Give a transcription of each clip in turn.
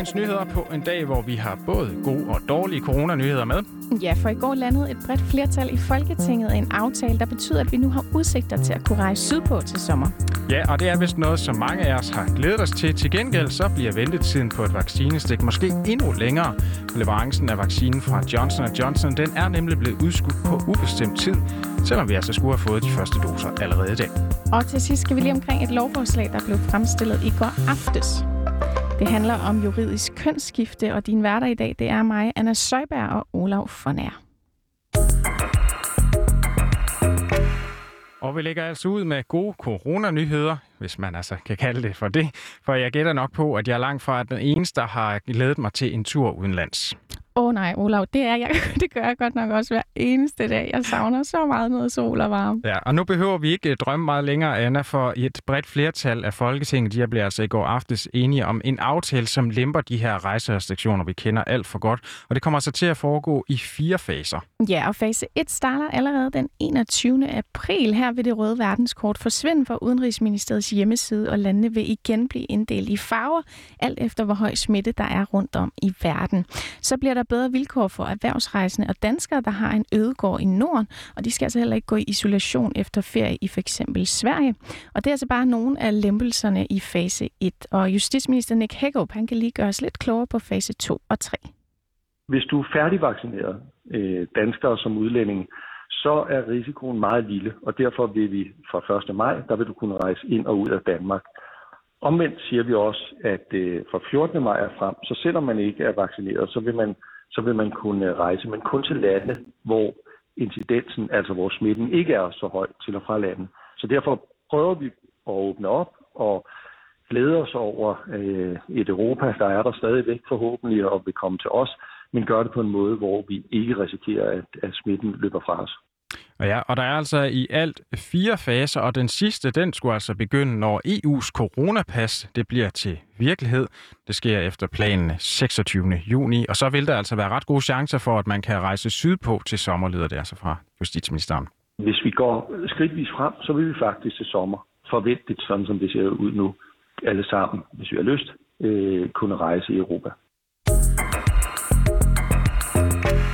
dagens nyheder på en dag, hvor vi har både gode og dårlige coronanyheder med. Ja, for i går landede et bredt flertal i Folketinget en aftale, der betyder, at vi nu har udsigter til at kunne rejse sydpå til sommer. Ja, og det er vist noget, som mange af os har glædet os til. Til gengæld så bliver ventetiden på et vaccinestik måske endnu længere. Leverancen af vaccinen fra Johnson Johnson, den er nemlig blevet udskudt på ubestemt tid, selvom vi altså skulle have fået de første doser allerede i dag. Og til sidst skal vi lige omkring et lovforslag, der blev fremstillet i går aftes. Det handler om juridisk kønsskifte, og din værter i dag, det er mig, Anna Søjberg og Olav Fornær. Og vi lægger altså ud med gode coronanyheder, hvis man altså kan kalde det for det. For jeg gætter nok på, at jeg er langt fra den eneste, der har glædet mig til en tur udenlands. Åh oh, nej, Olav, det, er jeg, det gør jeg godt nok også hver eneste dag. Jeg savner så meget noget sol og varme. Ja, og nu behøver vi ikke drømme meget længere, Anna, for et bredt flertal af Folketinget, de bliver altså i går aftes enige om en aftale, som lemper de her rejserestriktioner, vi kender alt for godt. Og det kommer altså til at foregå i fire faser. Ja, og fase 1 starter allerede den 21. april. Her vil det røde verdenskort forsvinde fra Udenrigsministeriets hjemmeside, og landene vil igen blive inddelt i farver, alt efter hvor høj smitte der er rundt om i verden. Så bliver der bedre vilkår for erhvervsrejsende og danskere, der har en ødegård i Norden, og de skal altså heller ikke gå i isolation efter ferie i for eksempel Sverige. Og det er altså bare nogle af lempelserne i fase 1. Og justitsminister Nick Hækkerup, han kan lige gøre os lidt klogere på fase 2 og 3. Hvis du er færdigvaccineret, øh, danskere som udlænding, så er risikoen meget lille, og derfor vil vi fra 1. maj, der vil du kunne rejse ind og ud af Danmark. Omvendt siger vi også, at øh, fra 14. maj frem, så selvom man ikke er vaccineret, så vil man så vil man kunne øh, rejse, men kun til lande, hvor incidensen, altså hvor smitten ikke er så høj til og fra landet. Så derfor prøver vi at åbne op og glæde os over øh, et Europa, der er der stadigvæk forhåbentlig og vil komme til os, men gør det på en måde, hvor vi ikke risikerer, at, at smitten løber fra os. Ja, og der er altså i alt fire faser, og den sidste, den skulle altså begynde, når EU's coronapas, det bliver til virkelighed. Det sker efter planen 26. juni, og så vil der altså være ret gode chancer for, at man kan rejse sydpå til sommer, lyder det altså fra justitsministeren. Hvis vi går skridtvis frem, så vil vi faktisk til sommer forventeligt, sådan som det ser ud nu, alle sammen, hvis vi har lyst, øh, kunne rejse i Europa.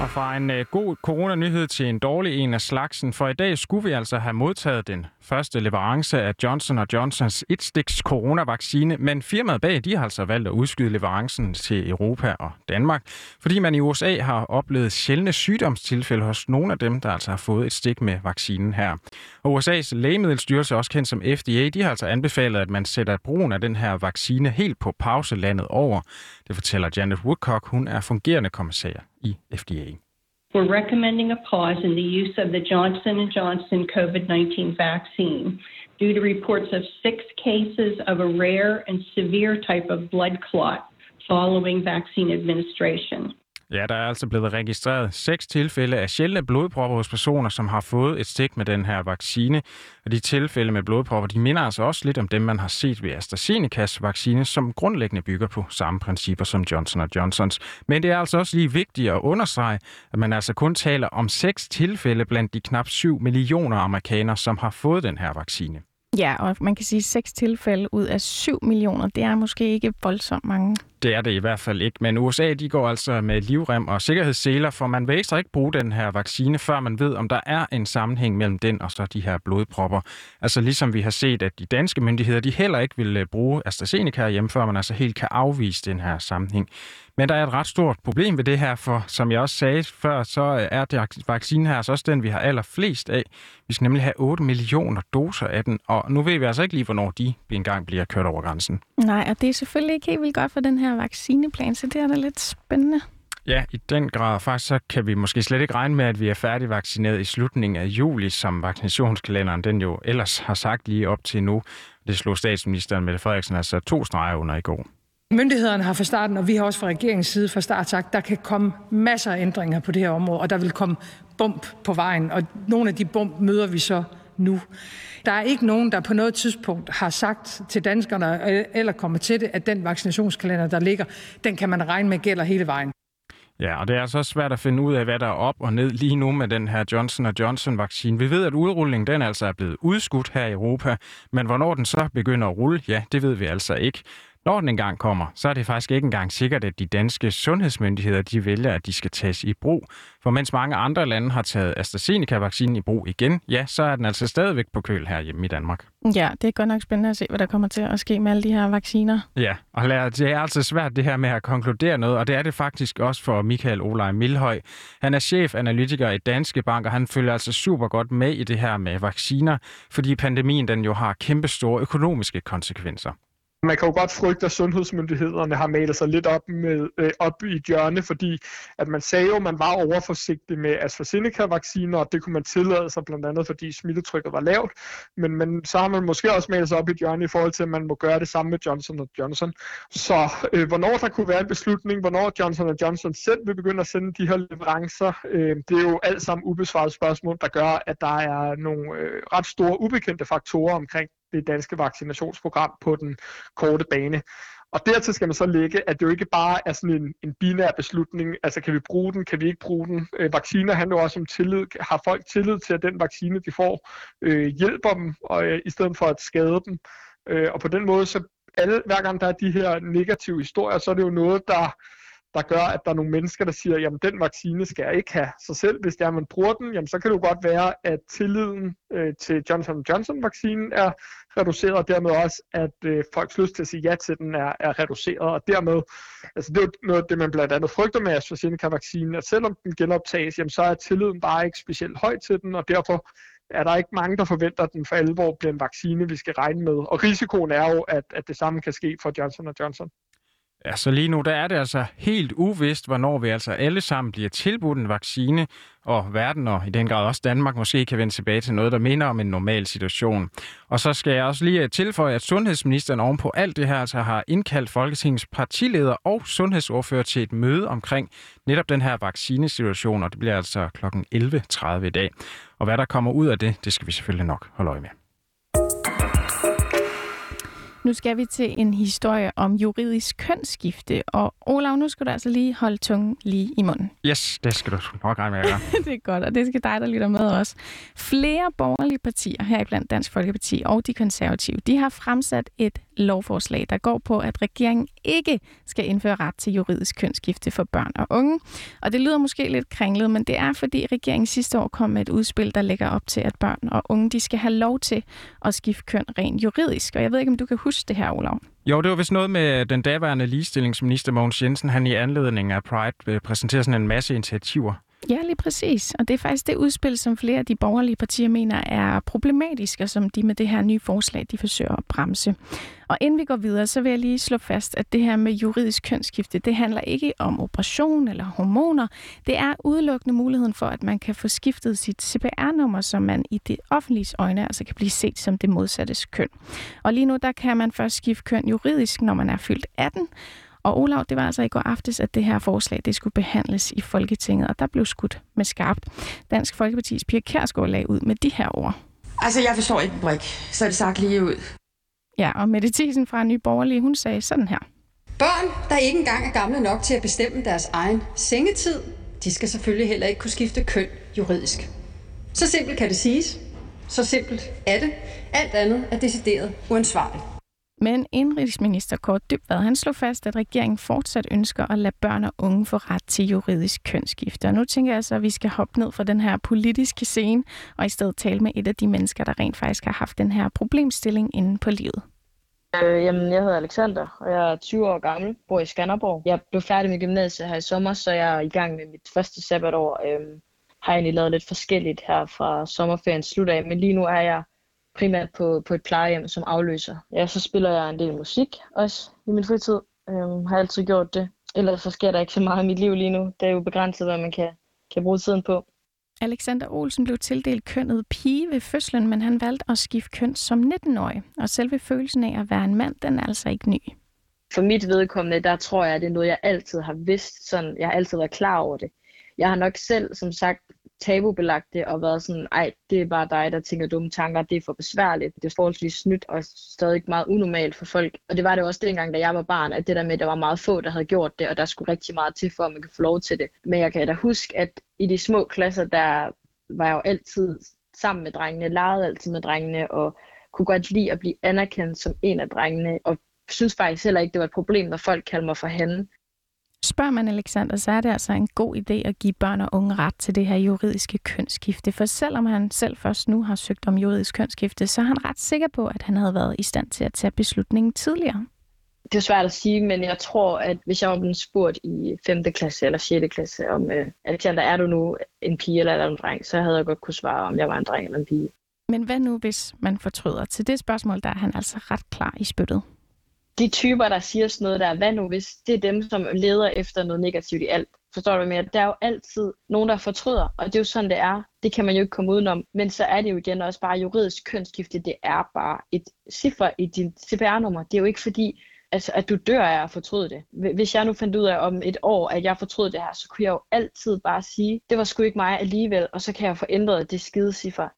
Og fra en øh, god coronanyhed til en dårlig en af slagsen, for i dag skulle vi altså have modtaget den første leverance af Johnson Johnsons et-stiks coronavaccine, men firmaet bag de har altså valgt at udskyde leverancen til Europa og Danmark, fordi man i USA har oplevet sjældne sygdomstilfælde hos nogle af dem, der altså har fået et stik med vaccinen her. Og USA's lægemiddelstyrelse, også kendt som FDA, de har altså anbefalet, at man sætter brugen af den her vaccine helt på pause landet over. Det fortæller Janet Woodcock, hun er fungerende kommissær i FDA. We're recommending a pause in the use of the Johnson & Johnson COVID-19 vaccine due to reports of six cases of a rare and severe type of blood clot following vaccine administration. Ja, der er altså blevet registreret seks tilfælde af sjældne blodpropper hos personer, som har fået et stik med den her vaccine. Og de tilfælde med blodpropper, de minder altså også lidt om dem, man har set ved AstraZenecas vaccine, som grundlæggende bygger på samme principper som Johnson Johnsons. Men det er altså også lige vigtigt at understrege, at man altså kun taler om seks tilfælde blandt de knap 7 millioner amerikanere, som har fået den her vaccine. Ja, og man kan sige, seks tilfælde ud af 7 millioner, det er måske ikke voldsomt mange. Det er det i hvert fald ikke, men USA de går altså med livrem og sikkerhedsseler, for man vil ekstra ikke bruge den her vaccine, før man ved, om der er en sammenhæng mellem den og så de her blodpropper. Altså ligesom vi har set, at de danske myndigheder, de heller ikke vil øh, bruge AstraZeneca hjemme, før man altså helt kan afvise den her sammenhæng. Men der er et ret stort problem ved det her, for som jeg også sagde før, så øh, er det vaccinen her altså også den, vi har allerflest af. Vi skal nemlig have 8 millioner doser af den, og nu ved vi altså ikke lige, hvornår de engang bliver kørt over grænsen. Nej, og det er selvfølgelig ikke helt vildt godt for den her vaccineplan, så det er da lidt spændende. Ja, i den grad. Faktisk så kan vi måske slet ikke regne med, at vi er færdigvaccineret i slutningen af juli, som vaccinationskalenderen den jo ellers har sagt lige op til nu. Det slog statsministeren Mette Frederiksen altså to streger under i går. Myndighederne har fra starten, og vi har også fra regeringens side fra start sagt, der kan komme masser af ændringer på det her område, og der vil komme bump på vejen, og nogle af de bump møder vi så nu. Der er ikke nogen, der på noget tidspunkt har sagt til danskerne, øh, eller kommer til det, at den vaccinationskalender, der ligger, den kan man regne med gælder hele vejen. Ja, og det er altså svært at finde ud af, hvad der er op og ned lige nu med den her Johnson Johnson-vaccine. Vi ved, at udrulningen den altså er blevet udskudt her i Europa, men hvornår den så begynder at rulle, ja, det ved vi altså ikke når den engang kommer, så er det faktisk ikke engang sikkert, at de danske sundhedsmyndigheder de vælger, at de skal tages i brug. For mens mange andre lande har taget AstraZeneca-vaccinen i brug igen, ja, så er den altså stadigvæk på køl her hjemme i Danmark. Ja, det er godt nok spændende at se, hvad der kommer til at ske med alle de her vacciner. Ja, og det er altså svært det her med at konkludere noget, og det er det faktisk også for Michael Olaj Milhøj. Han er chefanalytiker i Danske Bank, og han følger altså super godt med i det her med vacciner, fordi pandemien den jo har kæmpe store økonomiske konsekvenser. Man kan jo godt frygte, at sundhedsmyndighederne har malet sig lidt op, med, øh, op i hjørne, fordi at man sagde jo, at man var overforsigtig med AstraZeneca-vacciner, og det kunne man tillade sig blandt andet, fordi smittetrykket var lavt. Men, men så har man måske også malet sig op i hjørne i forhold til, at man må gøre det samme med Johnson Johnson. Så øh, hvornår der kunne være en beslutning, hvornår Johnson Johnson selv vil begynde at sende de her leverancer, øh, det er jo alt sammen ubesvaret spørgsmål, der gør, at der er nogle øh, ret store ubekendte faktorer omkring det danske vaccinationsprogram på den korte bane. Og dertil skal man så lægge, at det jo ikke bare er sådan en, en binær beslutning, altså kan vi bruge den, kan vi ikke bruge den. Øh, vacciner handler jo også om tillid. Har folk tillid til, at den vaccine, de får, øh, hjælper dem, og, øh, i stedet for at skade dem. Øh, og på den måde, så alle, hver gang der er de her negative historier, så er det jo noget, der der gør, at der er nogle mennesker, der siger, jamen den vaccine skal jeg ikke have. Så selv hvis det er, man bruger den, jamen så kan det jo godt være, at tilliden øh, til Johnson Johnson-vaccinen er reduceret, og dermed også, at øh, folks lyst til at sige ja til den er, er reduceret. Og dermed, altså det er jo noget af det, man blandt andet frygter med AstraZeneca-vaccinen, at selvom den genoptages, jamen så er tilliden bare ikke specielt høj til den, og derfor er der ikke mange, der forventer, at den for alvor bliver en vaccine, vi skal regne med. Og risikoen er jo, at, at det samme kan ske for Johnson Johnson. Altså så lige nu der er det altså helt uvist, hvornår vi altså alle sammen bliver tilbudt en vaccine, og verden og i den grad også Danmark måske kan vende tilbage til noget, der minder om en normal situation. Og så skal jeg også lige tilføje, at sundhedsministeren ovenpå alt det her altså har indkaldt Folketingets partileder og sundhedsordfører til et møde omkring netop den her vaccinesituation, og det bliver altså kl. 11.30 i dag. Og hvad der kommer ud af det, det skal vi selvfølgelig nok holde øje med. Nu skal vi til en historie om juridisk kønsskifte. Og Olav, nu skal du altså lige holde tungen lige i munden. Yes, det skal du nok regne med at gøre. det er godt, og det skal dig, der lytter med også. Flere borgerlige partier, heriblandt Dansk Folkeparti og de konservative, de har fremsat et lovforslag, der går på, at regeringen ikke skal indføre ret til juridisk kønsskifte for børn og unge. Og det lyder måske lidt kringlet, men det er, fordi regeringen sidste år kom med et udspil, der lægger op til, at børn og unge de skal have lov til at skifte køn rent juridisk. Og jeg ved ikke, om du kan huske det her, Olav? Jo, det var vist noget med den daværende ligestillingsminister Mogens Jensen. Han i anledning af Pride øh, præsenterede sådan en masse initiativer. Ja, lige præcis. Og det er faktisk det udspil, som flere af de borgerlige partier mener er problematisk, og som de med det her nye forslag, de forsøger at bremse. Og inden vi går videre, så vil jeg lige slå fast, at det her med juridisk kønsskifte, det handler ikke om operation eller hormoner. Det er udelukkende muligheden for, at man kan få skiftet sit CPR-nummer, så man i det offentlige øjne altså kan blive set som det modsatte køn. Og lige nu, der kan man først skifte køn juridisk, når man er fyldt 18, og Olav, det var altså i går aftes, at det her forslag det skulle behandles i Folketinget, og der blev skudt med skarpt. Dansk Folkeparti's Pia Kærsgaard lag ud med de her ord. Altså, jeg forstår ikke brik, så er det sagt lige ud. Ja, og Mette Thiesen fra Nye Borgerlige, hun sagde sådan her. Børn, der ikke engang er gamle nok til at bestemme deres egen sengetid, de skal selvfølgelig heller ikke kunne skifte køn juridisk. Så simpelt kan det siges. Så simpelt er det. Alt andet er decideret uansvarligt. Men indrigsminister Kort Dybvad, han slog fast, at regeringen fortsat ønsker at lade børn og unge få ret til juridisk kønsskifte. Og nu tænker jeg så, at vi skal hoppe ned fra den her politiske scene, og i stedet tale med et af de mennesker, der rent faktisk har haft den her problemstilling inde på livet. Øh, jamen, jeg hedder Alexander, og jeg er 20 år gammel, bor i Skanderborg. Jeg blev færdig med gymnasiet her i sommer, så jeg er i gang med mit første sabbatår. Øh, har egentlig lavet lidt forskelligt her fra sommerferien slut af, men lige nu er jeg primært på, på et plejehjem som afløser. Ja, så spiller jeg en del musik også i min fritid. Øhm, har altid gjort det. Ellers så sker der ikke så meget i mit liv lige nu. Det er jo begrænset, hvad man kan, kan bruge tiden på. Alexander Olsen blev tildelt kønnet pige ved fødslen, men han valgte at skifte køn som 19-årig. Og selve følelsen af at være en mand, den er altså ikke ny. For mit vedkommende, der tror jeg, at det er noget, jeg altid har vidst. Sådan, jeg har altid været klar over det. Jeg har nok selv, som sagt, tabubelagt det og været sådan, ej, det er bare dig, der tænker dumme tanker, det er for besværligt, det er forholdsvis snydt og stadig meget unormalt for folk. Og det var det også dengang, da jeg var barn, at det der med, at der var meget få, der havde gjort det, og der skulle rigtig meget til, for at man kan få lov til det. Men jeg kan da huske, at i de små klasser, der var jeg jo altid sammen med drengene, legede altid med drengene, og kunne godt lide at blive anerkendt som en af drengene, og synes faktisk heller ikke, det var et problem, når folk kaldte mig for hende. Spørger man Alexander, så er det altså en god idé at give børn og unge ret til det her juridiske kønsskifte. For selvom han selv først nu har søgt om juridisk kønsskifte, så er han ret sikker på, at han havde været i stand til at tage beslutningen tidligere. Det er svært at sige, men jeg tror, at hvis jeg var blevet spurgt i 5. klasse eller 6. klasse om, uh, Alexander, er du nu en pige eller er du en dreng, så havde jeg godt kunne svare, om jeg var en dreng eller en pige. Men hvad nu, hvis man fortryder? Til det spørgsmål, der er han altså ret klar i spyttet de typer, der siger sådan noget der, hvad nu hvis det er dem, som leder efter noget negativt i alt. Forstår du mere? Der er jo altid nogen, der fortryder, og det er jo sådan, det er. Det kan man jo ikke komme udenom. Men så er det jo igen også bare juridisk kønsskifte. Det er bare et ciffer i dit CPR-nummer. Det er jo ikke fordi, altså, at du dør af at fortryde det. Hvis jeg nu fandt ud af om et år, at jeg fortrød det her, så kunne jeg jo altid bare sige, det var sgu ikke mig alligevel, og så kan jeg få ændret det skideciffer.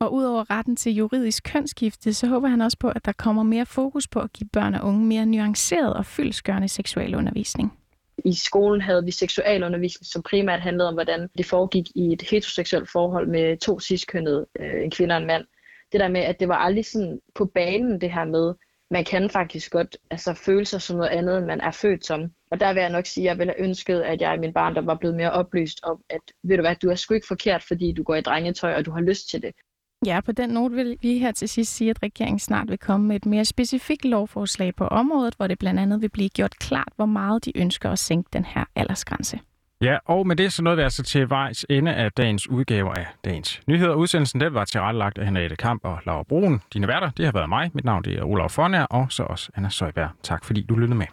Og udover retten til juridisk kønsskifte, så håber han også på, at der kommer mere fokus på at give børn og unge mere nuanceret og fyldskørende seksualundervisning. I skolen havde vi seksualundervisning, som primært handlede om, hvordan det foregik i et heteroseksuelt forhold med to ciskønnede, øh, en kvinde og en mand. Det der med, at det var aldrig sådan på banen, det her med, man kan faktisk godt altså, føle sig som noget andet, end man er født som. Og der vil jeg nok sige, at jeg ville have ønsket, at jeg i min barn der var blevet mere oplyst om, at ved du hvad, du er sgu ikke forkert, fordi du går i drengetøj, og du har lyst til det. Ja, på den note vil vi her til sidst sige, at regeringen snart vil komme med et mere specifikt lovforslag på området, hvor det blandt andet vil blive gjort klart, hvor meget de ønsker at sænke den her aldersgrænse. Ja, og med det så nåede vi altså til vejs ende af dagens udgave af dagens nyheder. Udsendelsen den var tilrettelagt af Henriette Kamp og Laura Broen. Dine værter, det har været mig. Mit navn det er Olaf Fornær, og så også Anna Søjberg. Tak fordi du lyttede med.